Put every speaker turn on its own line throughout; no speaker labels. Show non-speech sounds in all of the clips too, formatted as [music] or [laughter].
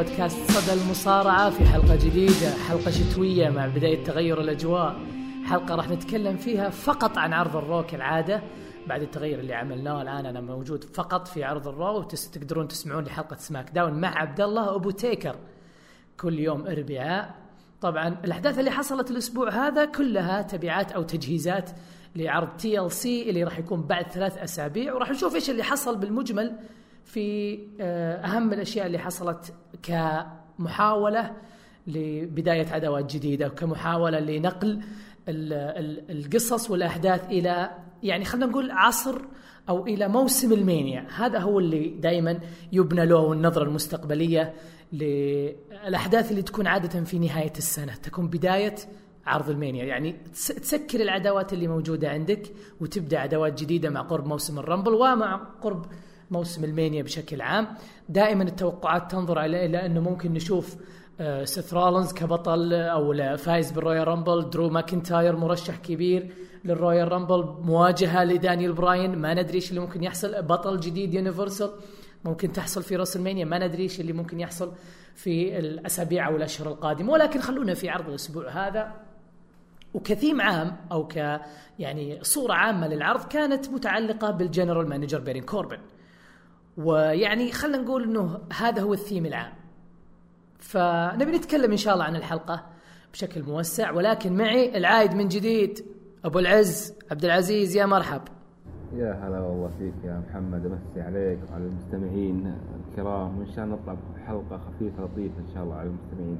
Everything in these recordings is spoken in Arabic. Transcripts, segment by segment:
بودكاست صدى المصارعة في حلقة جديدة حلقة شتوية مع بداية تغير الأجواء. حلقة راح نتكلم فيها فقط عن عرض ال Raw كالعاده بعد التغير اللي عملناه الآن أنا موجود فقط في عرض ال Raw وتقدرون تسمعون لحلقه SmackDown مع عبد الله أبو تيكر. كل يوم إربعاء. طبعا الأحداث اللي حصلت الأسبوع هذا كلها تبعات أو تجهيزات لعرض TLC اللي راح يكون بعد ثلاث أسابيع وراح نشوف إيش اللي حصل بالمجمل. في آه، أهم الأشياء اللي حصلت كمحاولة لبداية عداوات جديدة وكمحاوله لنقل القصص والأحداث إلى يعني خلينا نقول عصر أو إلى موسم المانيا هذا هو اللي دائما يبنى له النظرة المستقبلية للأحداث اللي تكون عادة في نهاية السنة تكون بداية عرض المانيا يعني تسكر العداوات اللي موجودة عندك وتبدأ عداوات جديدة مع قرب موسم ال Rumble ومع قرب موسم ال Mania بشكل عام. دائما التوقعات تنظر إلى أنه ممكن نشوف آه، سيث رولنز كبطل أو فايز بال Royal Rumble. درو ماكنتاير مرشح كبير لل Royal Rumble. مواجهة لدانيال براين. ما ندري إيش اللي ممكن يحصل. بطل جديد universal ممكن تحصل في راسلمانيا. ما ندري إيش اللي ممكن يحصل في الأسابيع أو الأشهر القادمة. ولكن خلونا في عرض الأسبوع هذا. وكثيم عام أو ك يعني صورة عامة للعرض كانت متعلقة بال general manager بيرين كوربن. ويعني خلينا نقول إنه هذا هو الثيم العام. فنبي نتكلم إن شاء الله عن الحلقة بشكل موسع ولكن معاي العايد من جديد أبو العز عبد العزيز يا مرحب.
يا هلا والله فيك يا محمد امسي عليك وعلى المستمعين الكرام وإن شاء الله نطلع بحلقة خفيفة لطيفة إن شاء الله على المستمعين.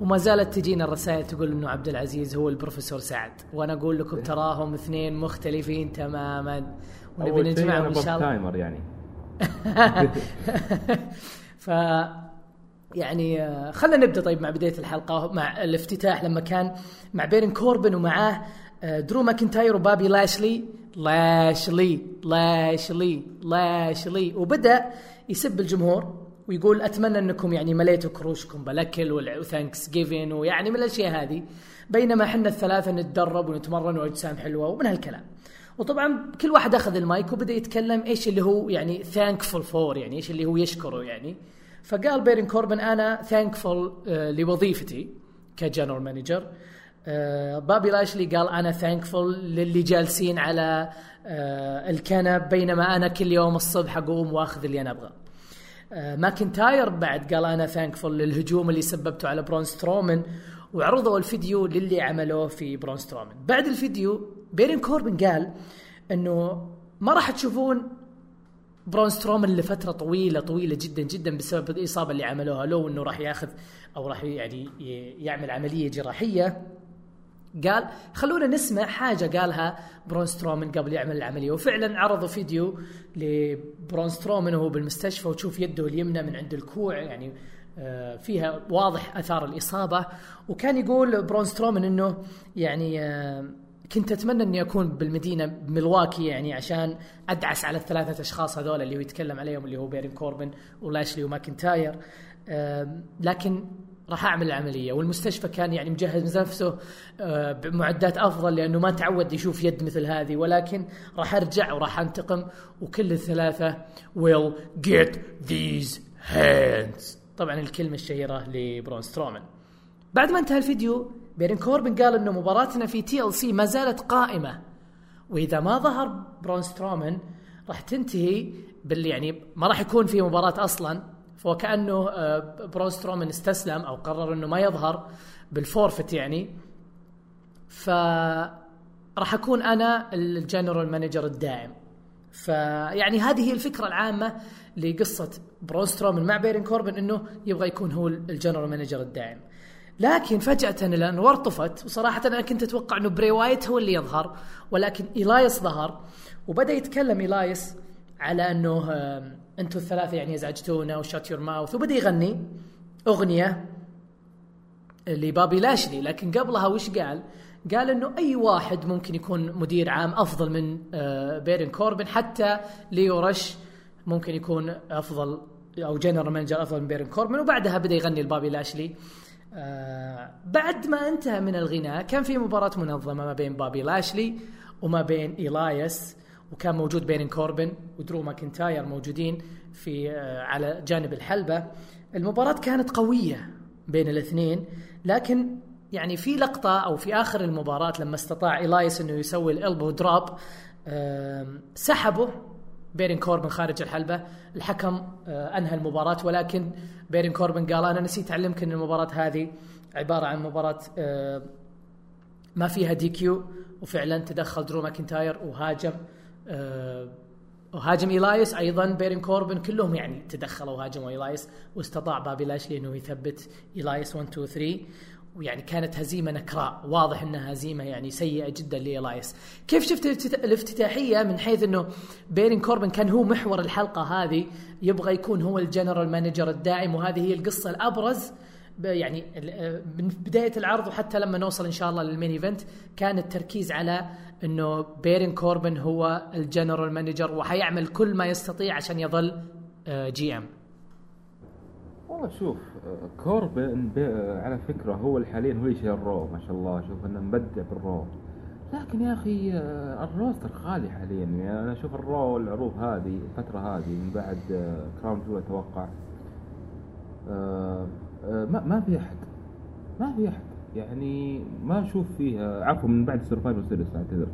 وما زالت تجينا الرسائل تقول إنه عبد العزيز هو البروفيسور سعد وأنا أقول لكم تراهم اثنين مختلفين تماما.
ونبي نجمعهم إن شاء الله. timer يعني.
ف يعني آه، خلينا نبدأ طيب مع بداية الحلقة مع الافتتاح لما كان مع بيرن كوربن ومعاه آه، درو ماكنتاير وبابي لاشلي. لاشلي لاشلي لاشلي. وبدأ يسب الجمهور ويقول أتمنى أنكم يعني مليتوا كروشكم بالأكل و Thanksgiving ويعني من الأشياء هذه. بينما إحنا الثلاثة نتدرب ونتمرن وأجسام حلوة ومن هالكلام. وطبعا كل واحد أخذ المايك وبدأ يتكلم إيش اللي هو يعني thankful for يعني إيش اللي هو يشكره يعني. فقال بيرن كوربن أنا thankful آه، لوظيفتي ك general manager. آه، بابي لاشلي قال أنا thankful للي جالسين على آه، الكنب بينما أنا كل يوم الصبح أقوم وأخذ اللي أنا ابغاه ماكنتاير بعد قال أنا thankful للهجوم اللي سببته على برون سترومن وعرضوا الفيديو للي عملوه في برون سترومن. بعد الفيديو بيرن كوربن قال إنه ما راح تشوفون برون سترومن لفترة طويلة طويلة جدا جدا بسبب الإصابة اللي عملوها. له إنه راح ياخذ أو راح يعني يعمل عملية جراحية قال خلونا نسمع حاجة قالها برون سترومن قبل يعمل العملية. وفعلا عرضوا فيديو لبرون سترومن وهو بالمستشفى وتشوف يده اليمنى من عند الكوع يعني آه، فيها واضح آثار الإصابة. وكان يقول برون سترومن إنه يعني آه، كنت أتمنى أني أكون بالمدينة ملواكي يعني عشان أدعس على الثلاثة أشخاص هذول اللي هو يتكلم عليهم اللي هو بيرن كوربن ولاشلي وماكنتاير لكن راح أعمل العملية. والمستشفى كان يعني مجهز نفسه آه، بمعدات أفضل لأنه ما تعود يشوف يد مثل هذه. ولكن راح أرجع وراح أنتقم وكل الثلاثة will get these hands. طبعا الكلمة الشهيرة لبرون سترومان. بعد ما انتهى الفيديو بيرن كوربن قال إنه مباراتنا في TLC ما زالت قائمة. وإذا ما ظهر برون سترومان راح تنتهي بال يعني ما راح يكون في مباراة أصلا. فوكانه آه، برون سترومان استسلم أو قرر إنه ما يظهر بال forfeit يعني. ف راح أكون أنا ال general manager الدائم. فيعني هذه هي الفكرة العامة لقصة برون سترومان مع بيرن كوربن إنه يبغى يكون هو ال general manager الدائم. لكن فجأة الأنوار طفت وصراحة أنا كنت أتوقع أنه بري وايت هو اللي يظهر ولكن إيلايس ظهر وبدأ يتكلم إيلايس على أنه أنتم الثلاثة يعني أزعجتونا و shut your mouth وبدأ يغني أغنية لبابي لاشلي لكن قبلها وش قال؟ قال إنه أي واحد ممكن يكون مدير عام أفضل من آه، بيرن كوربن حتى ليو رش ممكن يكون أفضل أو general manager أفضل من بيرن كوربن وبعدها بدأ يغني لبابي لاشلي آه بعد ما انتهى من الغناء كان في مباراة منظمة ما بين بابي لاشلي وما بين إيلايس وكان موجود بين كوربن ودرو ماكنتاير موجودين في آه، على جانب الحلبة. المباراة كانت قوية بين الاثنين لكن يعني في لقطة أو في آخر المباراة لما استطاع إيلايس إنه يسوي ال elbow drop آم، سحبه بيرين كوربن خارج الحلبة. الحكم آه، أنهى المباراة ولكن بيرين كوربن قال أنا نسيت أعلمك أن المباراة هذه عبارة عن مباراة آه، ما فيها DQ وفعلا تدخل درو ماكنتاير وهاجم آه، وهاجم إيلايس. أيضا بيرين كوربن كلهم يعني تدخلوا وهاجموا إيلايس واستطاع بابي لاشلي إنه يثبت إيلايس 1 2 3 ويعني كانت هزيمة نكراء. واضح إنها هزيمة يعني سيئة جدا لإيلايس. كيف شفت الافتتا- الافتتاحية من حيث إنه بيرين كوربن كان هو محور الحلقة هذه يبغى يكون هو ال general manager الدائم وهذه هي القصة الأبرز يعني من بداية العرض وحتى لما نوصل إن شاء الله لل main event كان التركيز على إنه بيرين كوربن هو ال general manager وحيعمل كل ما يستطيع عشان يظل آه، GM.
والله شوف كوربن على فكرة هو حاليا هو اللي يشيل ال Raw ما شاء الله. شوف إنه مبدع بال Raw لكن يا أخي آه، ال roster خالي حاليا. يعني أنا أشوف ال Raw العروض هذه الفترة هذه من بعد آه، Crown Jewel أتوقع آه، ما ما في أحد ما في أحد. يعني ما أشوف فيها عفوا من بعد Survivor Series أعتذر.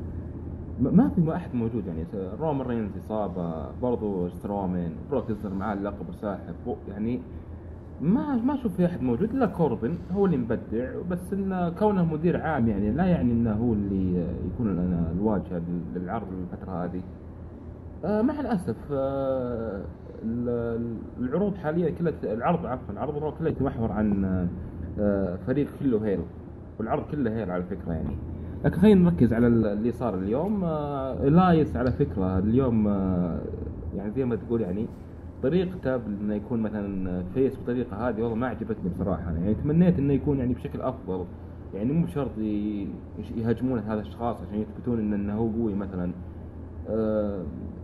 ما في ما أحد موجود. يعني رومان رينز إصابة برضو سترومان بروك معاه اللقب وساحب. و- يعني ما ما أشوف في أحد موجود إلا كوربن هو اللي مبدع بس انه كونه مدير عام يعني لا يعني إنه هو اللي يكون ال- الواجهة للعرض الفترة هذه. آه مع الأسف آه ال- العروض حاليا كلها العرض عفوا العرض كله يتمحور عن آه فريق كله هيل والعرض كله هيل على فكرة يعني. لكن خلينا نركز على ال- اللي صار اليوم. الايس على فكرة اليوم يعني زي ما تقول يعني طريقته إنه يكون مثلا فيس بالطريقة هذه والله ما عجبتني بصراحة. يعني تمنيت إنه يكون يعني بشكل أفضل. يعني مو بشرط يهاجمون هذا الأشخاص عشان يثبتون انه إنه هو قوي مثلا.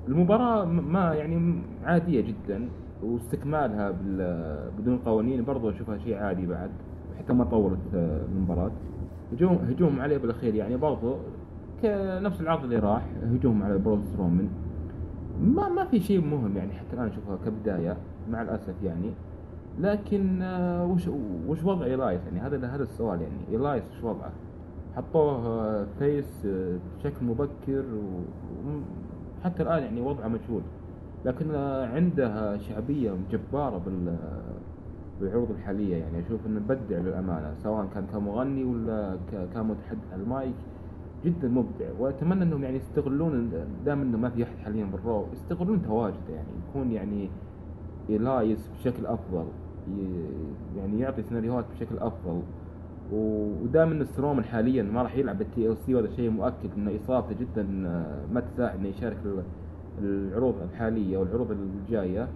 المباراة م- ما يعني عادية جدا واستكمالها بدون قوانين برضو أشوفها شيء عادي بعد حتى ما طولت آه، المباراة. هجوم هجوم عليه بالأخير يعني برضو كنفس العرض اللي راح هجوم على برون سترومن ما ما في شيء مهم يعني حتى الآن أشوفها كبداية مع الأسف يعني. لكن آه، وش وش وضع إيلايس يعني؟ هذا هذا السؤال يعني. إيلايس وش وضعه؟ حطوه آه، face آه، بشكل مبكر وحتى الآن يعني وضعه مجهول. لكن آه، عنده شعبية جبارة بال بالعروض الحالية يعني. أشوف إنه مبدع للأمانة سواء كان كمغني ولا كمتحدث على المايك جدا مبدع وأتمنى إنهم يعني يستغلون دام إنه ما في أحد حاليا بال Raw يستغلون تواجده يعني يكون يعني إيلايس بشكل أفضل يعني يعطي سيناريوهات بشكل أفضل. ودام ان سترومان حاليا ما راح يلعب بال TLC وهذا شيء مؤكد ان إصابته جدا آه، ما تساعد إنه يشارك ال- العروض الحالية والعروض الجاية.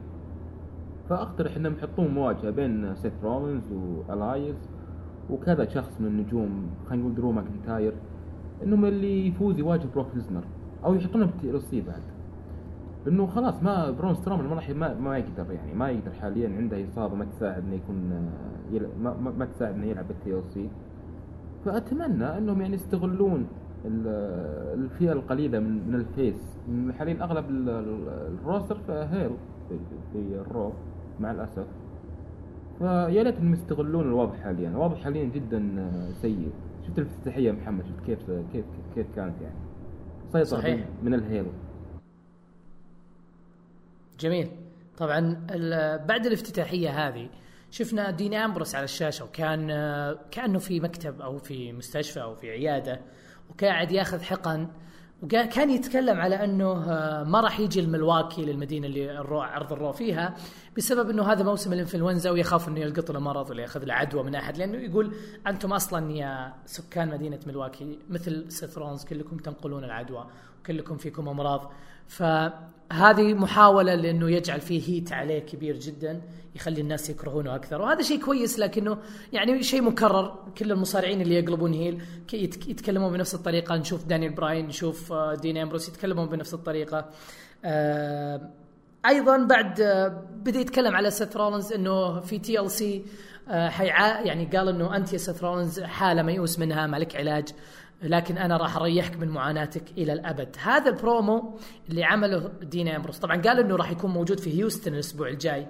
فأقترح إنهم يحطون مواجهة بين سيث رولينز وإيلايس وكذا شخص من النجوم خلينا نقول درو ماكنتاير. انهم اللي يفوز يواجه بروك ليزنر أو يحطونه بال TLC بعد. لأنه خلاص ما برون سترومان ما راح ما, ما يقدر يعني ما يقدر حاليا عنده إصابة ما تساعد إنه يكون آه، يلعب ما, ما, تساعد إنه يلعب بال TLC. فأتمنى إنهم يعني يستغلون ال- الفئة القليلة من من ال face. حاليا أغلب ال- ال- ال roster heel في, في ال Raw مع الأسف. فيا ليت انهم يستغلون الوضع حاليا. الوضع حاليا جدا آه، سيء. شفت الافتتاحية محمد؟ شفت كيف كيف كيف كانت يعني؟ سيطر
صحيح.
من ال heel.
جميل. طبعا ال- بعد الافتتاحية هذه شفنا دين آمبروس على الشاشة وكان آه، كأنه في مكتب أو في مستشفى أو في عيادة وقاعد ياخذ حقن وكان يتكلم على أنه آه، ما راح يجي الملواكي للمدينة اللي ال Raw عرض ال Raw فيها بسبب أنه هذا موسم الإنفلونزا ويخاف أنه يلقط له مرض ولا ياخذ له عدوى من أحد لأنه يقول أنتم أصلا يا سكان مدينة ملواكي مثل سيث رولنز كلكم تنقلون العدوى وكلكم فيكم أمراض. فهذه محاولة لأنه يجعل فيه heat عليه كبير جدا يخلي الناس يكرهونه أكثر. وهذا شيء كويس لكنه يعني شيء مكرر. كل المصارعين اللي يقلبون heel يتكلمون بنفس الطريقة. نشوف دانيال براين نشوف آه، دين امبروس يتكلمون بنفس الطريقة. آه، أيضا بعد آه، بدأ يتكلم على سيث رولنز إنه في TLC حيعا يعني قال إنه أنت يا سيث رولنز حالة ميؤوس منها مالك علاج لكن أنا راح أريحك من معاناتك إلى الأبد. هذا البرومو اللي عمله دين أمبروس. طبعا قال إنه راح يكون موجود في هيوستن الأسبوع الجاي.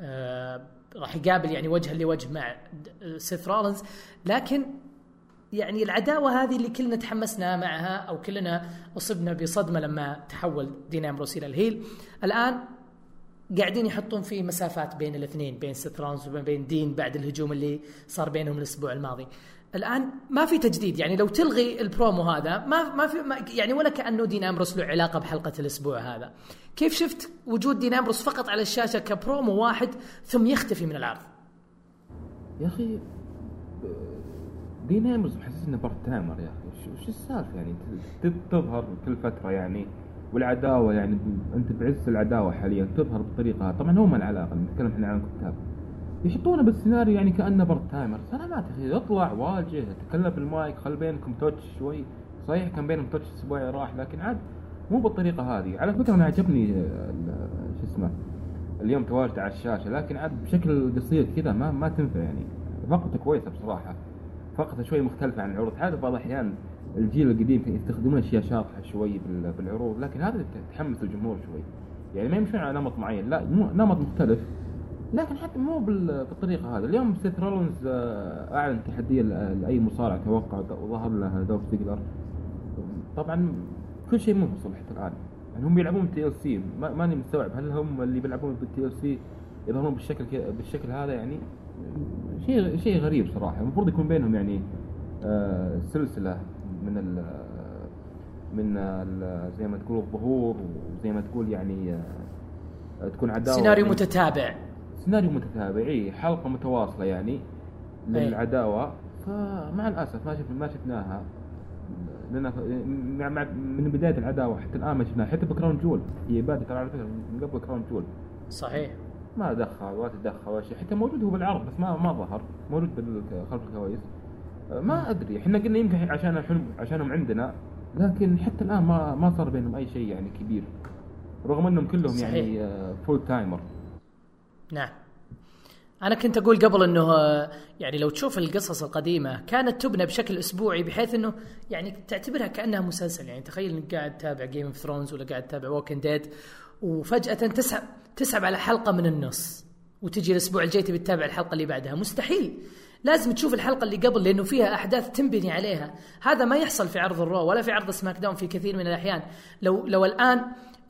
آه راح يقابل يعني وجها لوجه مع سيث رولنز لكن يعني العداوة هذه اللي كلنا تحمسنا معها أو كلنا أصبنا بصدمة لما تحول دين أمبروس إلى ال heel. الآن قاعدين يحطون في مسافات بين الاثنين بين سيث رولنز وبين دين بعد الهجوم اللي صار بينهم الأسبوع الماضي. الآن ما في تجديد يعني لو تلغي البرومو هذا ما ما في ما يعني ولا كأنه دين امبروس له علاقة بحلقة الأسبوع هذا. كيف شفت وجود دين امبروس فقط على الشاشة كبرومو واحد ثم يختفي من العرض؟
يا أخي دين امبروس انه part timer يا أخي. وش السالفة يعني؟ تظهر كل فترة يعني والعداوة يعني أنت بعز العداوة حاليا تظهر بالطريقة طبعا هو ما له علاقة نتكلم إحنا عن الكتاب. يحطونه بالسيناريو يعني كأنه part timer. سلامات أخي اطلع واجه تكلم بالمايك خل بينكم touch شوي. صحيح كان بينهم touch الأسبوع راح لكن عاد مو بالطريقة هذه. على فكرة أنا عجبني شو اسمه اليوم تواجده على الشاشة لكن عاد بشكل قصير كذا ما ما تنفع يعني. لقطة كويسة بصراحة. لقطة شوي مختلفة عن العروض. هذا بعض الأحيان الجيل القديم يستخدمون أشياء شاطحة شوي بالعروض لكن هذا تحمس الجمهور شوي. يعني ما يمشون على نمط معين لا نمط مختلف. لكن حتى مو بالطريقة هذه. اليوم سيث رولنز آه، أعلن تحدي لأي مصارع توقع وظهر له دوف زيجلر. طبعا كل شيء منفصل حتى الآن. يعني هم بيلعبون TLC ماني مستوعب هل هم اللي بيلعبون بال TLC يظهرون بالشكل بالشكل هذا يعني؟ شيء شيء غريب صراحة. المفروض يكون بينهم يعني آه سلسلة من ال من ال زي ما تقول الظهور وزي ما تقول يعني آه تكون عداوة
سيناريو متتابع.
سيناريو متتابع إي حلقة متواصلة يعني للعداوة. فمع الأسف ما شفنا ما شفناها. لأن من بداية العداوة حتى الآن ما شفناها. حتى ب Crown Jewel. هي بادئه على فكرة من قبل Crown Jewel.
صحيح.
ما دخل ولا تدخل ولا شيء. حتى موجود هو بالعرض بس ما ما ظهر. موجود خلف الكواليس ما أدري. إحنا قلنا يمكن عشان عشانهم عندنا لكن حتى الآن ما ما صار بينهم أي شيء يعني كبير. رغم إنهم كلهم صحيح. يعني full آه، timer
نعم. أنا كنت أقول قبل إنه يعني لو تشوف القصص القديمة كانت تبنى بشكل أسبوعي بحيث إنه يعني تعتبرها كأنها مسلسل. يعني تخيل إنك قاعد تتابع Game of Thrones ولا قاعد تتابع Walking Dead وفجأة تسحب تسحب على حلقة من النص وتجي الأسبوع الجاي تبي تتابع الحلقة اللي بعدها. مستحيل. لازم تشوف الحلقة اللي قبل لأنه فيها أحداث تنبني عليها. هذا ما يحصل في عرض الرو ولا في عرض سماك داون في كثير من الأحيان. لو لو الآن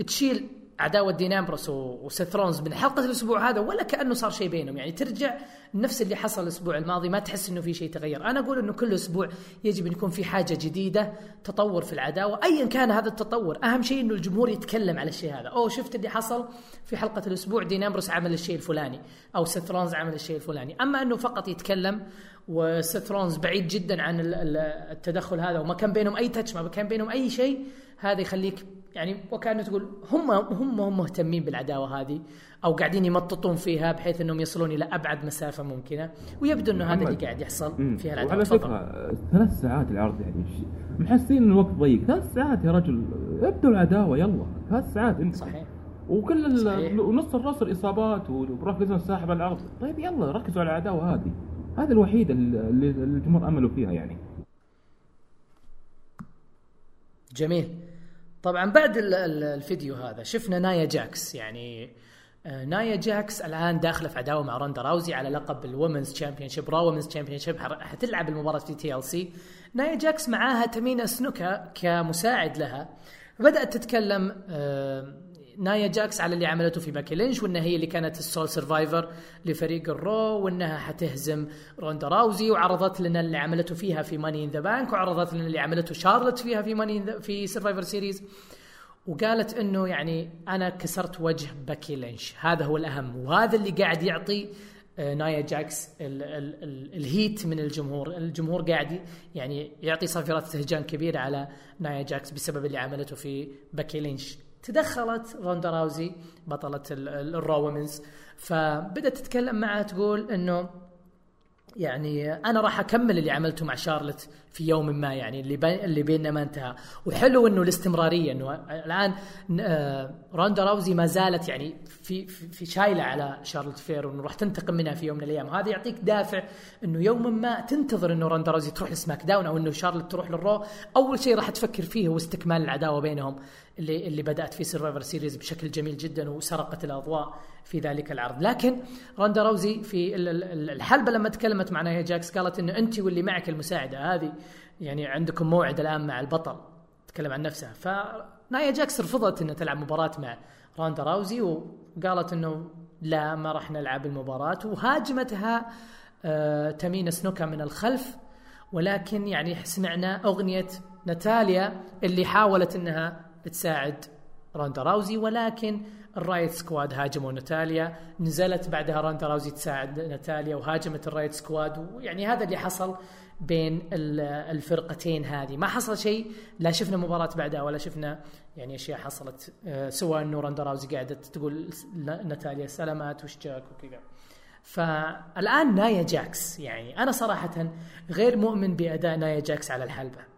تشيل عداوة دين امبروس وسيث رونز من حلقة الأسبوع هذا ولا كأنه صار شيء بينهم. يعني ترجع نفس اللي حصل الأسبوع الماضي ما تحس إنه في شيء تغير. أنا أقول إنه كل أسبوع يجب أن يكون في حاجة جديدة تطور في العداوة. ايا كان هذا التطور أهم شيء إنه الجمهور يتكلم على الشيء هذا. أوه شفت اللي حصل في حلقة الأسبوع؟ دين امبروس عمل الشيء الفلاني أو سيث رونز عمل الشيء الفلاني. أما إنه فقط يتكلم وسيث رونز بعيد جدا عن التدخل هذا وما كان بينهم أي touch ما كان بينهم أي شيء هذا يخليك يعني وكانه تقول هم هم هم مهتمين بالعداوة هذه أو قاعدين يمططون فيها بحيث إنهم يصلون إلى أبعد مسافة ممكنة. ويبدو إنه هذا اللي قاعد يحصل في
العداوة. على فكرة ثلاث ساعات العرض يعني محسين الوقت ضيق. ثلاث ساعات يا رجل. ابدوا العداوة يلا. ثلاث ساعات أنت.
صحيح.
وكل ونص الروستر إصابات وبروك ليزنر ساحب العرض. طيب يلا ركزوا على العداوة هذه. هذه الوحيده اللي الجمهور أملوا فيها يعني.
جميل. طبعا بعد الفيديو هذا شفنا نايا جاكس يعني آه، نايا جاكس الآن داخله في عداوة مع روندا راوزي على لقب ال Women's Championship Raw Women's Championship حتلعب المباراة في TLC نايا جاكس معاها تمينا سنوكا كمساعد لها. بدأت تتكلم آه، نايا جاكس على اللي عملته في بيكي لينش وإنها هي اللي كانت ال sole survivor لفريق الرو وإنها حتهزم روندا راوزي وعرضت لنا اللي عملته فيها في Money in the Bank وعرضت لنا اللي عملته شارلت فيها في Money في Survivor Series وقالت إنه يعني أنا كسرت وجه بيكي لينش. هذا هو الأهم وهذا اللي قاعد يعطي آه، نايا جاكس ال ال ال ال heat من الجمهور. الجمهور قاعد يعني يعطي صافرات استهجان كبيره على نايا جاكس بسبب اللي عملته في بيكي لينش. تدخلت روندا راوزي بطلة الرو Women's فبدأت تتكلم معها تقول إنه يعني أنا راح أكمل اللي عملته مع شارلت في يوم ما يعني اللي بي اللي بيننا ما انتهى. وحلو إنه الاستمرارية إنه الآن آه، روندا راوزي ما زالت يعني في في, شايلة على شارلت فلير وإنه راح تنتقم منها في يوم من الأيام. وهذا يعطيك دافع إنه يوما ما تنتظر إنه روندا راوزي تروح لسماك داون أو إنه شارلت تروح للرو أول شيء راح تفكر فيه هو استكمال العداوة بينهم اللي اللي بدأت في Survivor Series بشكل جميل جدا وسرقت الأضواء. في ذلك العرض. لكن روندا راوزي في الحلبة لما تكلمت مع نايا جاكس قالت إنه أنت واللي معك المساعدة. هذه يعني عندكم موعد الآن مع البطل تتكلم عن نفسها. فنايا جاكس رفضت انها تلعب مباراة مع روندا راوزي وقالت إنه لا ما راح نلعب المباراة. وهاجمتها آه تمينا سنوكا من الخلف. ولكن يعني سمعنا أغنية ناتاليا اللي حاولت إنها تساعد روندا راوزي ولكن ال Riott Squad هاجموا ناتاليا نزلت بعدها روندا راوزي تساعد ناتاليا وهاجمت ال Riott Squad ويعني هذا اللي حصل بين الفرقتين هذه. ما حصل شيء لا شفنا مباراة بعدها ولا شفنا يعني أشياء حصلت آه، سواء إنه روندا راوزي قاعدة تقول ناتاليا سلامات وش جاك وكذا. فالآن نايا جاكس يعني أنا صراحة غير مؤمن بأداء نايا جاكس على الحلبة.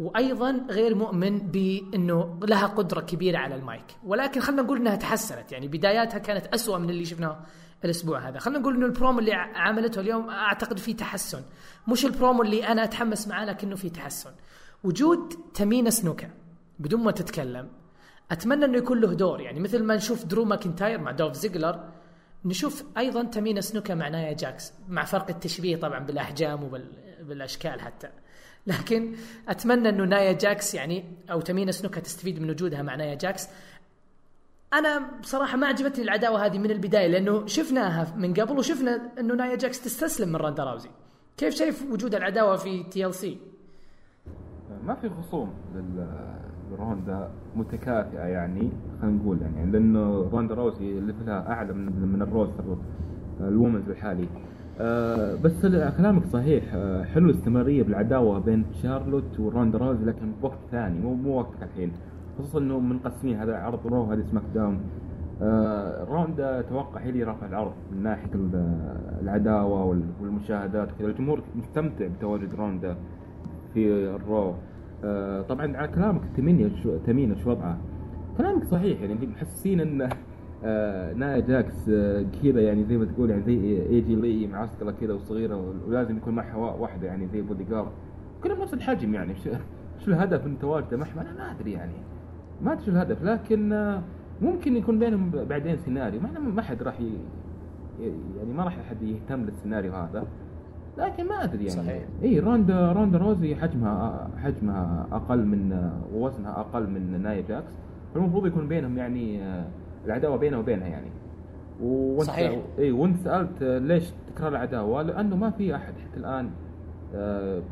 وأيضا غير مؤمن بإنه لها قدرة كبيرة على المايك. ولكن خلينا نقول إنها تحسنت. يعني بداياتها كانت أسوأ من اللي شفناه الأسبوع هذا. خلينا نقول إنه البرومو اللي عملته اليوم أعتقد فيه تحسن. مش البرومو اللي أنا أتحمس معاه لكنه فيه تحسن. وجود تمينا سنوكا بدون ما تتكلم أتمنى إنه يكون له دور. يعني مثل ما نشوف درو ماكنتاير مع دولف زيجلر نشوف أيضا تمينا سنوكا مع نايا جاكس مع فرق التشبيه طبعا بالأحجام وبالاشكال حتى. لكن أتمنى أنه نايا جاكس يعني أو تمينا سنوكا تستفيد من وجودها مع نايا جاكس. أنا بصراحة ما عجبتني العداوة هذه من البداية لأنه شفناها من قبل وشفنا أنه نايا جاكس تستسلم من روندا راوزي. كيف شايف وجود العداوة في TLC؟
ما في خصوم لروندا متكافئة يعني خلينا نقول يعني لأنه روندا راوزي اللي لها أعلى من من ال roster ال women's الحالي. آه بس كلامك صحيح. آه حلو الاستمرارية بالعداوة بين شارلوت وروندا راوزي لكن بوقت ثاني مو مو وقت الحين. خصوصا إنه منقسمين هذا عرض رو وهذا سماك داون آه روندا أتوقع هي اللي رافع العرض من ناحية العداوة والمشاهدات وكذا. الجمهور مستمتع بتواجد روندا في الرو. آه طبعا على كلامك تمينا شو تمينا شو وضعه. كلامك صحيح يعني محسسين إن آه نايا جاكس آه كذا يعني زي ما تقول يعني زي ايجي لي معسكره كذا وصغيره ولازم يكون معها واحدة يعني زي بودي جارد كلهم نفس الحجم يعني. [laughs] شو الهدف من تواجده معها أنا ما أدري يعني. ما أدري شو الهدف لكن آه، ممكن يكون بينهم بعدين سيناريو. ما ما حد راح يعني ما راح احد يهتم للسيناريو هذا. لكن ما أدري يعني. صحيح. اي روندا روندا راوزي حجمها حجمها أقل من ووزنها أقل من نايا جاكس. فالمفروض يكون بينهم يعني آه، العداوة بينه وبينها يعني. وانت صحيح. اي وانت سألت آه، ليش تكرار العداوة؟ لأنه ما في أحد حتى الآن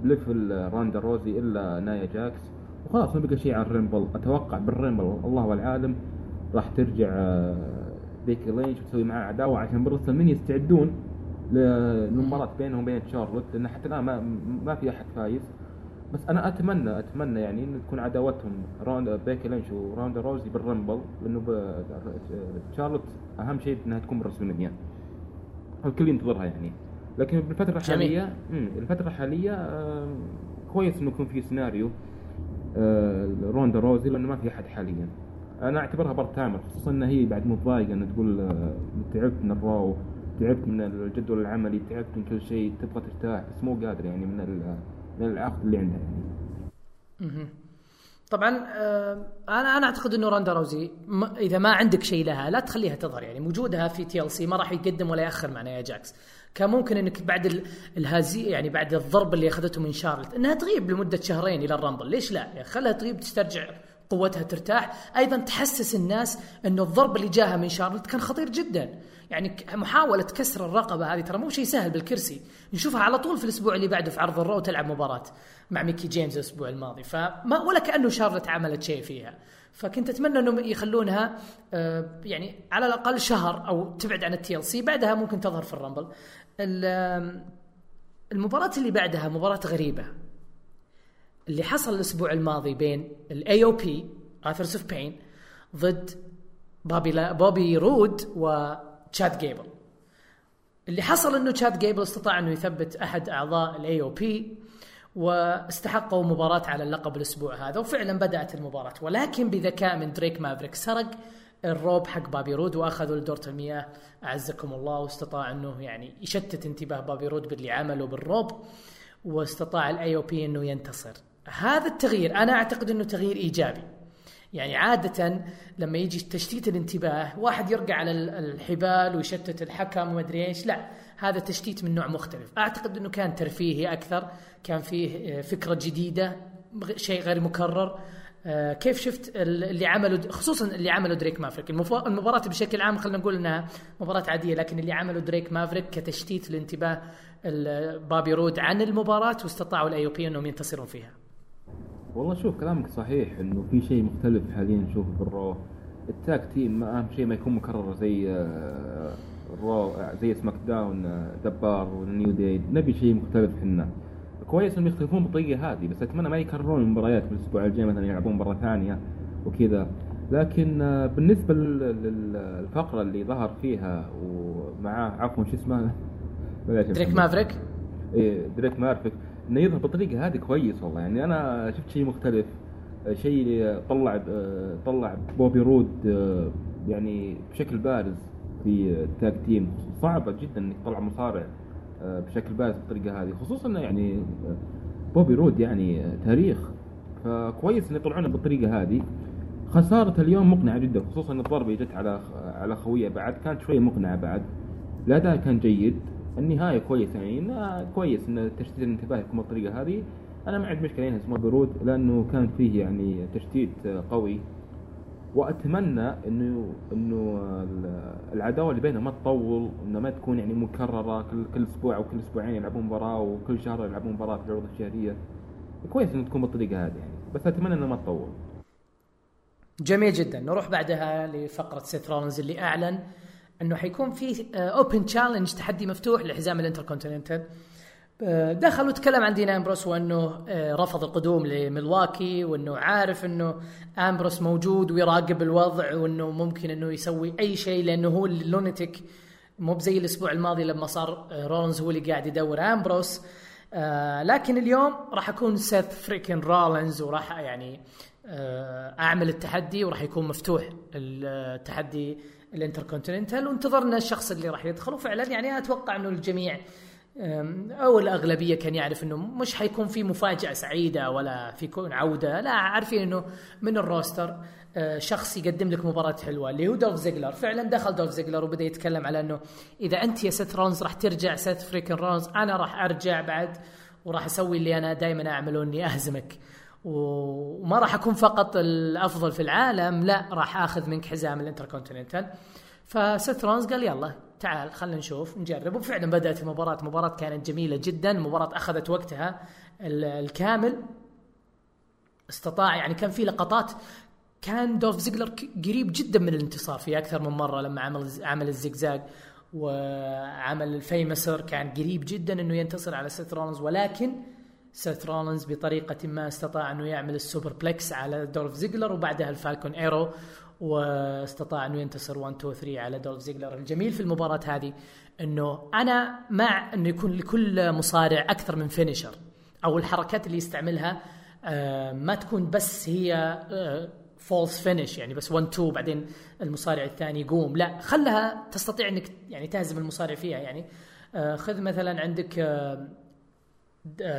ب level روندا روزي إلا نايا جاكس. وخلاص ما بقى شيء عن ال Rumble أتوقع بال Rumble الله العالم راح ترجع بيكي آه، لينش وتسوي معاه عداوة عشان ب WrestleMania يستعدون للمباراة بينهم وبين شارلوت لأن حتى الآن ما, ما في أحد فايز. بس أنا اتمنى أتمنى يعني إنه تكون عداوتهم راوند بيكي لينش وروندا روزي بال Rumble لأنه شارلوت أهم شيء إنها تكون ب WrestleMania الكل ينتظرها يعني. لكن بالفترة الحاليه الفترة الحالية كويس إنه يكون في سيناريو آه، روندا روزي لأنه ما في أحد حاليا. أنا أعتبرها part timer خصوصا إنها هي بعد متضايقة إنها تقول آه، تعبت من ال Raw تعبت من الجدول العملي تعبت من كل شيء تبغى ترتاح بس مو قادر يعني من من العقد اللي عندها.
طبعا آه، أنا أنا أعتقد إنه روندا روزي إذا ما عندك شيء لها لا تخليها تظهر. يعني وجودها في TLC ما راح يقدم ولا يأخر مع نيا جاكس. كان ممكن إنك بعد الهزي يعني بعد الضرب اللي أخذته من شارلت إنها تغيب لمدة شهرين إلى ال Rumble ليش لا؟ يعني خلها تغيب تسترجع قوتها ترتاح. أيضا تحسس الناس إنه الضرب اللي جاها من شارلت كان خطير جدا. يعني محاولة كسر الرقبة هذه ترى مو شيء سهل بالكرسي. نشوفها على طول في الأسبوع اللي بعده في عرض ال Raw تلعب مباراة مع ميكي جيمز الأسبوع الماضي. فما ولا كأنه شارلت عملت شيء فيها. فكنت أتمنى أنهم يخلونها آه، يعني على الأقل شهر أو تبعد عن ال TLC بعدها ممكن تظهر في ال Rumble. المباراة اللي بعدها مباراة غريبة. اللي حصل الأسبوع الماضي بين ال AOP Authors of Pain ضد بابي لا بوبي رود وتشاد جيبل اللي حصل إنه تشاد جيبل استطاع إنه يثبت أحد أعضاء ال AOP واستحقوا مباراة على اللقب الأسبوع هذا وفعلا بدأت المباراة. ولكن بذكاء من دريك مافريك سرق الروب حق بابي رود وأخذوا لدورة المياه أعزكم الله واستطاع إنه يعني يشتت انتباه بابي رود باللي عمله بالروب واستطاع ال AOP إنه ينتصر. هذا التغيير أنا أعتقد إنه تغيير إيجابي. يعني عادة لما يجي تشتيت الانتباه واحد يرقع على الحبال ويشتت الحكم وما أدري إيش لا هذا تشتيت من نوع مختلف. أعتقد إنه كان ترفيهي أكثر كان فيه فكرة جديدة شيء غير مكرر. آه، كيف شفت اللي عملوا خصوصا اللي عملوا دريك مافريك. المباراة بشكل عام خلينا نقول إنها مباراة عادية لكن اللي عملوا دريك مافريك كتشتيت الانتباه بابي رود عن المباراة واستطاعوا ال AOP أنهم ينتصرون فيها.
والله شوف كلامك صحيح إنه في شيء مختلف حاليا. نشوفه بال Raw ال tag team ما أهم شيء ما يكون مكرر زي آه، ال Raw زي SmackDown آه، The Bar و New Day نبي شيء مختلف حنا كويس إنهم يختلفون بالطريقة هذه بس أتمنى ما يكررون المباريات في الأسبوع الجاي مثلا يلعبون مباراه ثانية وكذا. لكن آه، بالنسبة للفقرة اللي ظهر فيها ومعاه عفوا شو اسمه؟ [laughs]
دريك مافريك؟
إيه دريك مافريك. إنه يظهر بالطريقة هذه كويس والله. يعني أنا شفت شيء مختلف. آه، شيء طلع آه، طلع بوبي رود يعني بشكل بارز في ال tag team. صعبه جدا إنك تطلع مصارع آه، بشكل بارز بالطريقة هذه. خصوصا يعني آه، بوبي رود يعني آه، تاريخ. فكويس ان يطلعونه بالطريقة هذه. خسارة اليوم مقنعة جدا خصوصا ان الضربة جت على على خويه بعد. كانت شوية مقنعة بعد. الأداء كان جيد. النهاية كويس يعني كويس إن تشتيت الانتباه يكون بالطريقة هذه. أنا ما عندي مشكلة ينهز بوبي رود لأنه كان فيه يعني تشتيت قوي. وأتمنى إنه إنه العداوة اللي بينهم ما تطول إنه ما تكون يعني مكررة. كل كل أسبوع أو كل أسبوعين يلعبون مباراة وكل شهر يلعبون مباراة في العروض الشهرية. كويس إنه تكون بالطريقة هذه يعني بس أتمنى إنه ما تطول.
جميل جدا. نروح بعدها لفقرة سيث رولنز اللي أعلن أنه حيكون في open challenge تحدي مفتوح لحزام الانتركونتيننتال. آه، دخل وتكلم عن دين أمبروس وأنه آه، رفض القدوم لملواكي وأنه عارف أنه أمبروس موجود ويراقب الوضع وأنه ممكن أنه يسوي أي شيء لأنه هو ال lunatic مو زي الأسبوع الماضي لما صار آه، رولنز هو اللي قاعد يدور أمبروس. لكن اليوم راح أكون سيث freakin رولنز وراح يعني أعمل التحدي وراح يكون مفتوح التحدي. الانتركونتيننتال وانتظرنا الشخص اللي راح يدخل. وفعلا يعني أتوقع إنه الجميع أو الأغلبية كان يعرف إنه مش حيكون في مفاجأة سعيدة ولا في كون عودة. لا عارفين إنه من ال roster أه، شخص يقدم لك مباراة حلوة اللي هو دولف زيجلر. فعلا دخل دولف زيجلر وبدأ يتكلم على إنه إذا أنت يا سيث رولنز راح ترجع سيث freakin رولنز أنا راح أرجع بعد وراح أسوي اللي أنا دائما أعمله إني أهزمك. وما راح أكون فقط الأفضل في العالم لا راح آخذ منك حزام الإنتركونتيننتال. فسيث رولنز قال يلا تعال خلينا نشوف نجرب. وفعلا بدأت المباراة. مباراة كانت جميلة جدا. المباراه أخذت وقتها الكامل. استطاع يعني كان في لقطات. كان دولف زيجلر قريب جدا من الانتصار في أكثر من مرة لما عمل عمل الزجزاج وعمل ال Fameasser كان قريب جدا إنه ينتصر على سيث رولنز ولكن سيث رولنز بطريقة ما استطاع أنه يعمل ال superplex على دولف زيجلر وبعدها ال Falcon Arrow واستطاع أنه ينتصر 1 2 3 على دولف زيجلر. الجميل في المباراة هذه أنه أنا مع انه يكون لكل مصارع أكثر من finisher أو الحركات اللي يستعملها آه، ما تكون بس هي false آه، finish يعني بس 1 2 بعدين المصارع الثاني يقوم. لا خلها تستطيع أنك يعني تهزم المصارع فيها يعني. آه، خذ مثلا عندك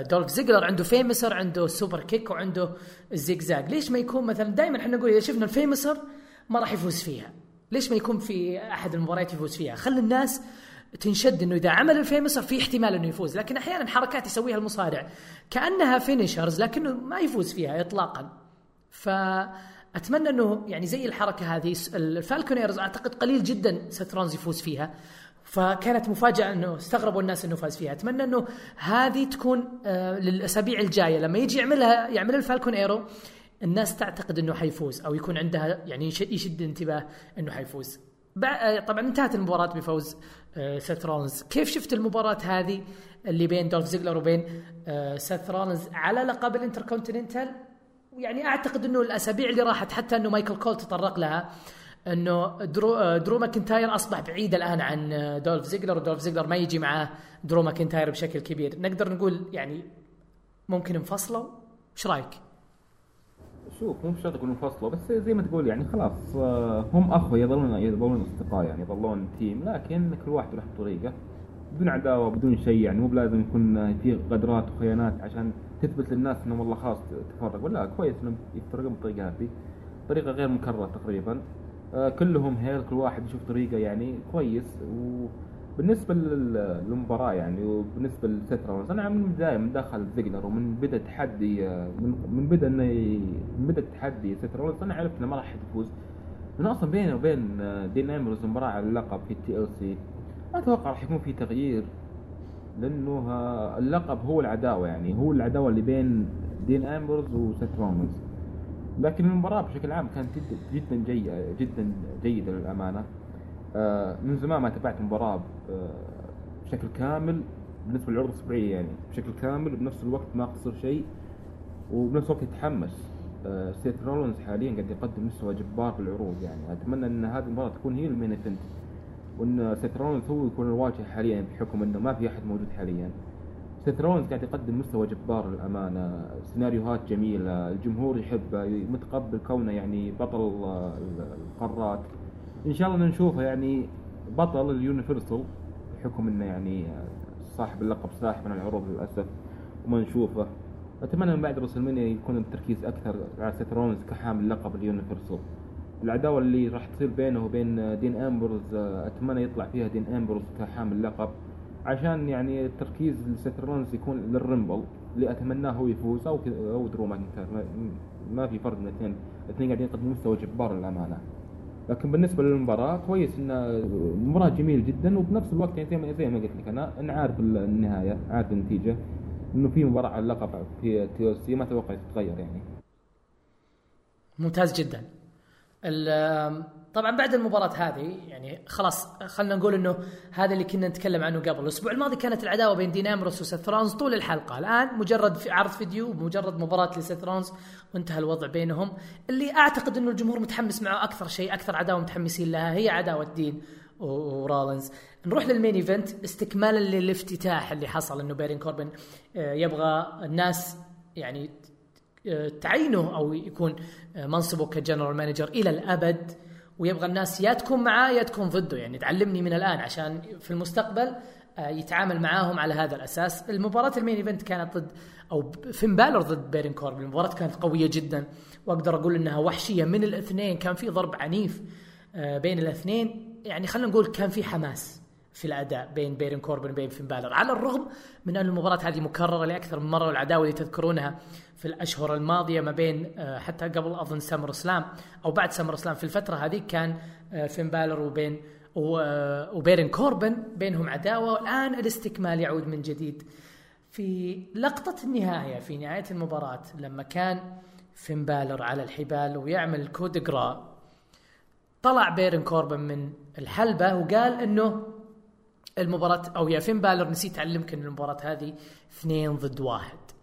دولف زيجلر عنده Famouser عنده superkick وعنده الزيجزاج ليش ما يكون مثلا دائما إحنا نقول إذا شفنا ال Famouser ما راح يفوز فيها؟ ليش ما يكون في أحد المباريات يفوز فيها؟ خلي الناس تنشد إنه إذا عمل ال Famouser في احتمال إنه يفوز لكن أحيانا حركات يسويها المصارع كأنها finishers لكنه ما يفوز فيها اطلاقا. فأتمنى إنه يعني زي الحركة هذه ال Falcon Arrow أعتقد قليل جدا سيث رولنز يفوز فيها. فكانت مفاجأة أنه استغربوا الناس أنه فاز فيها. أتمنى أنه هذه تكون آه للأسابيع الجاية. لما يجي يعملها يعمل ال Falcon Arrow الناس تعتقد أنه حيفوز أو يكون عندها يعني يشد انتباه أنه حيفوز. آه، طبعا انتهت المباراة بفوز آه، سيث رولنز كيف شفت المباراة هذه اللي بين دولف زيجلر وبين سيث رولنز على لقب الانتركونتيننتال؟ يعني أعتقد أنه الأسابيع اللي راحت حتى أنه مايكل كول تطرق لها إنه درو, آه، درو ماكنتاير أصبح بعيد الآن عن آه، دولف زيجلر ودولف زيجلر ما يجي معاه درو ماكنتاير بشكل كبير. نقدر نقول يعني ممكن انفصلوا؟ إيش رأيك؟
شوف مو بشرط يكونوا انفصلوا بس زي ما تقول يعني خلاص آه، هم أخوة يظلون يظلون أصدقاء يعني يظلون تيم لكن كل واحد له طريقة. بدون عداوة بدون شيء يعني مو بلازم يكون في غدرات وخيانات عشان تثبت للناس انهم والله خلاص تفرقوا لا كويس انهم يفترقون بالطريقة هذه. طريقة غير مكررة تقريبا. كلهم هيل كل واحد يشوف طريقة يعني كويس. وبالنسبة للمباراة يعني وبالنسبة لسيث رولنز أنا من البدايه من دخل زيجلر ومن بدأ تحدي آه، من, بدأ إنه من بدأ التحدي سيث رولنز أنا عرفت إنه ما راح يفوز لأنه أصلا بينه وبين آه، دين امبروز مباراة على اللقب في ال TLC ما أتوقع راح يكون في تغيير. لأنه اللقب هو العداوة يعني هو العداوة اللي بين دين امبروز وسيث رولنز لكن المباراة بشكل عام كانت جدا جدا جيدة جدا جيدة للأمانة. آه، من زمان ما تابعت مباراة آه، بشكل كامل بالنسبة للعروض الأسبوعية يعني بشكل كامل وبنفس الوقت ما قصر شيء وبنفس الوقت يتحمس. آه، سيث رولنز حاليا قاعد يقدم مستوى جبار في العروض يعني. أتمنى إن هذه المباراة تكون هي ال main وإن سيث رولنز هو يكون الواجهة حاليا بحكم إنه ما في أحد موجود حاليا. سيث قاعد يقدم مستوى جبار للأمانة. سيناريوهات جميلة. الجمهور يحبه متقبل كونه يعني بطل القارات. إن شاء الله نشوفه يعني بطل ال Universal بحكم إنه يعني صاحب اللقب ساحب من العروض للأسف وما نشوفه. أتمنى من بعد ريسلمانيا يكون التركيز أكثر على سيث كحامل لقب ال Universal. العداوة اللي راح تصير بينه وبين دين امبروز أتمنى يطلع فيها دين امبروز كحامل لقب. عشان يعني التركيز لسيث رولنز يكون لل Rumble اللي أتمناه هو يفوز أو أو درو ماكنتاير. ما في فرق بين الاثنين الاثنين قاعدين يقدمون مستوى جبار للأمانة. لكن بالنسبة للمباراة كويس إن مباراة جميل جدا وبنفس الوقت يعني زي ما زي ما قلت لك أنا أنا عارف النهايه عارف النتيجه إنه في مباراة على اللقب في TLC ما أتوقع تتغير يعني.
ممتاز جدا. طبعا بعد المباراة هذه يعني خلاص خلينا نقول إنه هذا اللي كنا نتكلم عنه قبل، الأسبوع الماضي كانت العداوة بين دين امبروس وسيث رولنز طول الحلقة، الآن مجرد في عرض فيديو مجرد مباراة لسيث رولنز وانتهى الوضع بينهم، اللي أعتقد إنه الجمهور متحمس معه أكثر شيء، أكثر عداوة متحمسين لها هي عداوة دين ورولنز نروح لل main event استكمالا للافتتاح اللي حصل إنه بيرن كوربن آه، يبغى الناس يعني آه، تعينه أو يكون آه، منصبه ك general manager إلى الأبد. ويبغى الناس يا تكون معاه يا تكون ضده. يعني تعلمني من الآن عشان في المستقبل آه، يتعامل معاهم على هذا الأساس. المباراة ال main event كانت ضد أو فين بالور ضد بيرن كوربن. المباراة كانت قوية جدا. وأقدر أقول إنها وحشية من الاثنين. كان في ضرب عنيف بين الاثنين. يعني خلينا نقول كان في حماس في الأداء بين بيرن كوربن وبين فين بالر. على الرغم من أن المباراة هذه مكررة لأكثر من مرة والعداوة اللي تذكرونها في الأشهر الماضية ما بين آه، حتى قبل أظن سمر سلام أو بعد سمر سلام في الفترة هذه كان آه، فين بالر وبين آه، وبيرن كوربن بينهم عداوة والآن الاستكمال يعود من جديد. في لقطة النهاية في نهاية المباراة لما كان فين بالر على الحبال ويعمل Coup de Grâce طلع بيرن كوربن من الحلبة وقال إنه المباراة أو يا فين بالر نسيت أعلمك إن المباراة هذه اثنين ضد واحد.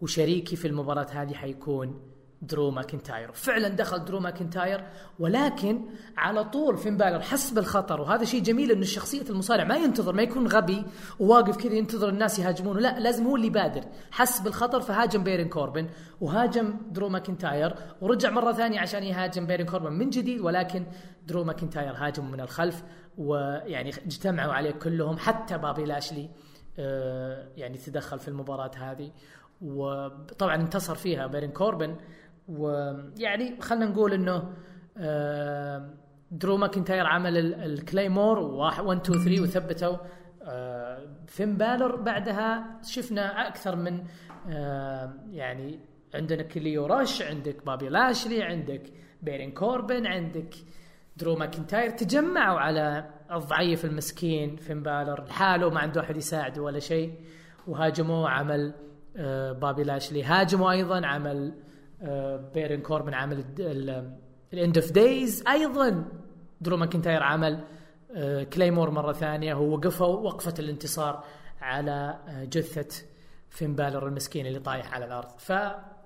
وشريكي في المباراة هذه حيكون درو ماكنتاير. فعلا دخل درو ماكنتاير ولكن على طول فين بالر حس بالخطر وهذا شيء جميل إنه الشخصية المصارع ما ينتظر ما يكون غبي وواقف كذا ينتظر الناس يهاجمونه لا لازم هو اللي يبادر. حس بالخطر فهاجم بيرن كوربن وهاجم درو ماكنتاير ورجع مرة ثانية عشان يهاجم بيرن كوربن من جديد ولكن درو ماكنتاير هاجم من الخلف ويعني اجتمعوا عليه كلهم حتى بابي لاشلي آه، يعني تدخل في المباراة هذه. وطبعا انتصر فيها بيرن كوربن. ويعني خلينا نقول إنه آه، درو ماكنتاير عمل ال Claymore 1 2 3 وثبتوا. فين بالر بعدها شفنا أكثر من آه، يعني عندنا ليو رش عندك بابي لاشلي عندك بيرن كوربن عندك درو ماكنتاير تجمعوا على الضعيف المسكين فين بالر لحاله ما عنده أحد يساعده ولا شيء. وهاجموه عمل آه، بوبي لاشلي. هاجموا أيضا عمل آه، بارون كوربن عمل ال End of Days. أيضا درو ماكنتاير عمل Claymore آه، مرة ثانية. هو وقفوا وقفه الانتصار على جثة فين بالر المسكين اللي طايح على الأرض. ف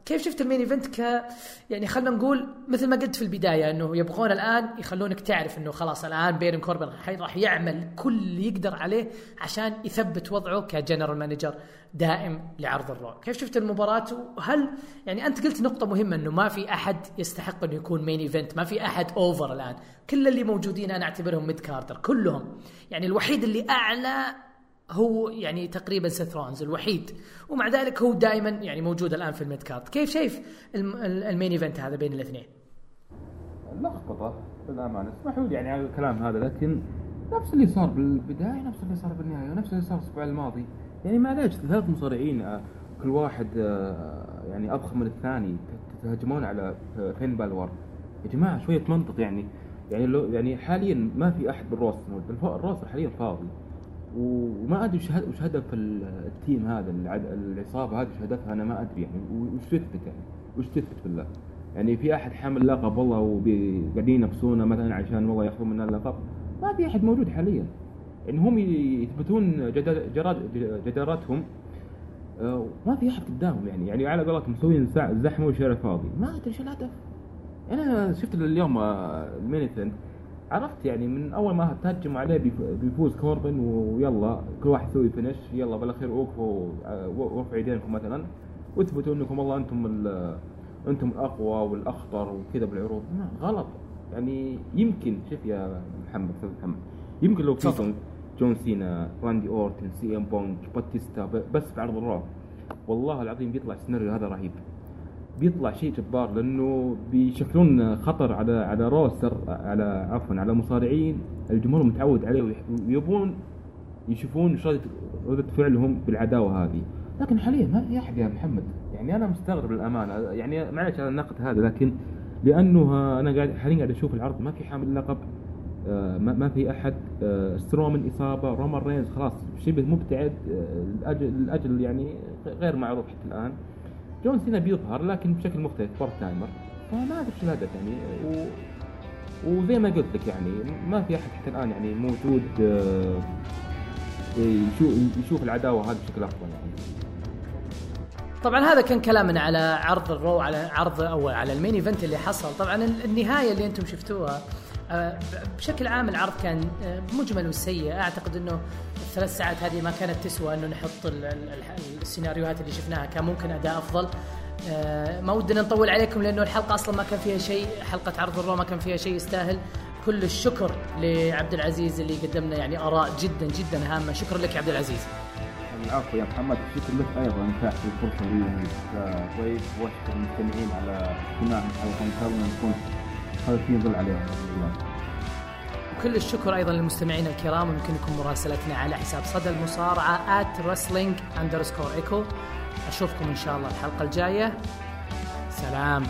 كيف شفت ال main event ك يعني خلينا نقول مثل ما قلت في البداية إنه يبغون الآن يخلونك تعرف إنه خلاص الآن بارون كوربن راح يعمل كل اللي يقدر عليه عشان يثبت وضعه ك general manager دائم لعرض الرو. كيف شفت المباراة؟ وهل يعني أنت قلت نقطة مهمة إنه ما في أحد يستحق إنه يكون main event ما في أحد over الآن. كل اللي موجودين أنا أعتبرهم mid carder كلهم. يعني الوحيد اللي أعلى هو يعني تقريبا سيث رولنز الوحيد. ومع ذلك هو دائما يعني موجود الآن في ال mid card. كيف شايف ال main event هذا بين الاثنين؟
لخبطة بالامانه اسمحوا لي يعني على الكلام هذا لكن نفس اللي صار بالبداية نفس اللي صار بالنهاية ونفس اللي صار الأسبوع الماضي. يعني معليش ثلاث مصارعين آه، كل واحد آه، يعني أضخم من الثاني تهجمون على آه، فين بالور يا جماعة شوية منطق يعني. يعني لو يعني حاليا ما في أحد بال roster ال roster حاليا فاضي. وما أدري وش هدف ال team هذا العصابة هذه وش هدفها أنا ما أدري يعني. وش تثبت يعني؟ وش تثبت بالله؟ يعني في أحد حامل لقب والله وقاعدين ينافسونا مثلا عشان والله ياخذون منا اللقب؟ ما في أحد موجود حاليا. يعني هم يثبتون جدارتهم آه، ما في أحد قدامهم يعني. يعني على قولتهم مسوين زحمة وشارع فاضي ما أدري إيش الهدف. يعني أنا شفت اليوم آه، ال main event عرفت يعني من أول ما تهجموا عليه بيفوز كوربن ويلا كل واحد يسوي finish يلا بالأخير وقفوا ورفعوا يدينكم مثلا واثبتوا إنكم والله أنتم أنتم الأقوى والأخطر وكذا بالعروض. ما غلط. يعني يمكن شوف يا محمد أستاذ محمد يمكن لو في جون سينا راندي أورتن سي إم بانك باتيستا بس بعرض الرو. والله العظيم بيطلع السيناريو هذا رهيب. بيطلع شيء جبار لأنه بيشكلون خطر على على roster على عفوا على مصارعين. الجمهور متعود عليه ويبون يشوفون ردة فعلهم بالعداوة هذه. لكن حاليا ما في احد يا محمد يعني أنا مستغرب للأمانة. يعني معلش على النقد هذا لكن لأنه أنا قاعد حاليا قاعد أشوف العرض ما في حامل لقب آه، ما في أحد آه، سترومن إصابة رومان رينز خلاص شبه مبتعد الاجل آه، الاجل يعني غير معروف حتى الآن. جون سينا بيظهر لكن بشكل مختلف part timer. فما ادري شو الهدف يعني و... وزي ما قلت لك يعني ما في أحد حتى الآن يعني موجود آه، يشوف العداوة هذه بشكل أفضل يعني.
طبعا هذا كان كلامنا على عرض الرو على عرض أو على ال main event اللي حصل. طبعا النهاية اللي أنتم شفتوها بشكل عام العرض كان آه، ممل وسيء. أعتقد إنه الثلاث ساعات هذه ما كانت تسوى إنه نحط السيناريوهات اللي شفناها. كان ممكن أداء أفضل. آه، ما ودنا نطول عليكم لأنه الحلقة أصلا ما كان فيها شيء. حلقة عرض الرو ما كان فيها شيء يستاهل. كل الشكر لعبد العزيز اللي قدمنا يعني آراء جدا جدا هامة. شكرا لك يا عبد العزيز.
العفو يا محمد. شكر لك أيضا اتاحت الفرصه لي كويس. وأشكر المستمعين على استماعهم الحلقة ان شاء الله نكون هذا الشيء يدل عليهم.
وكل الشكر أيضا للمستمعين الكرام يمكنكم مراسلتنا على حساب صدى المصارعة @wrestling underscore echo. أشوفكم إن شاء الله الحلقة الجاية. سلام.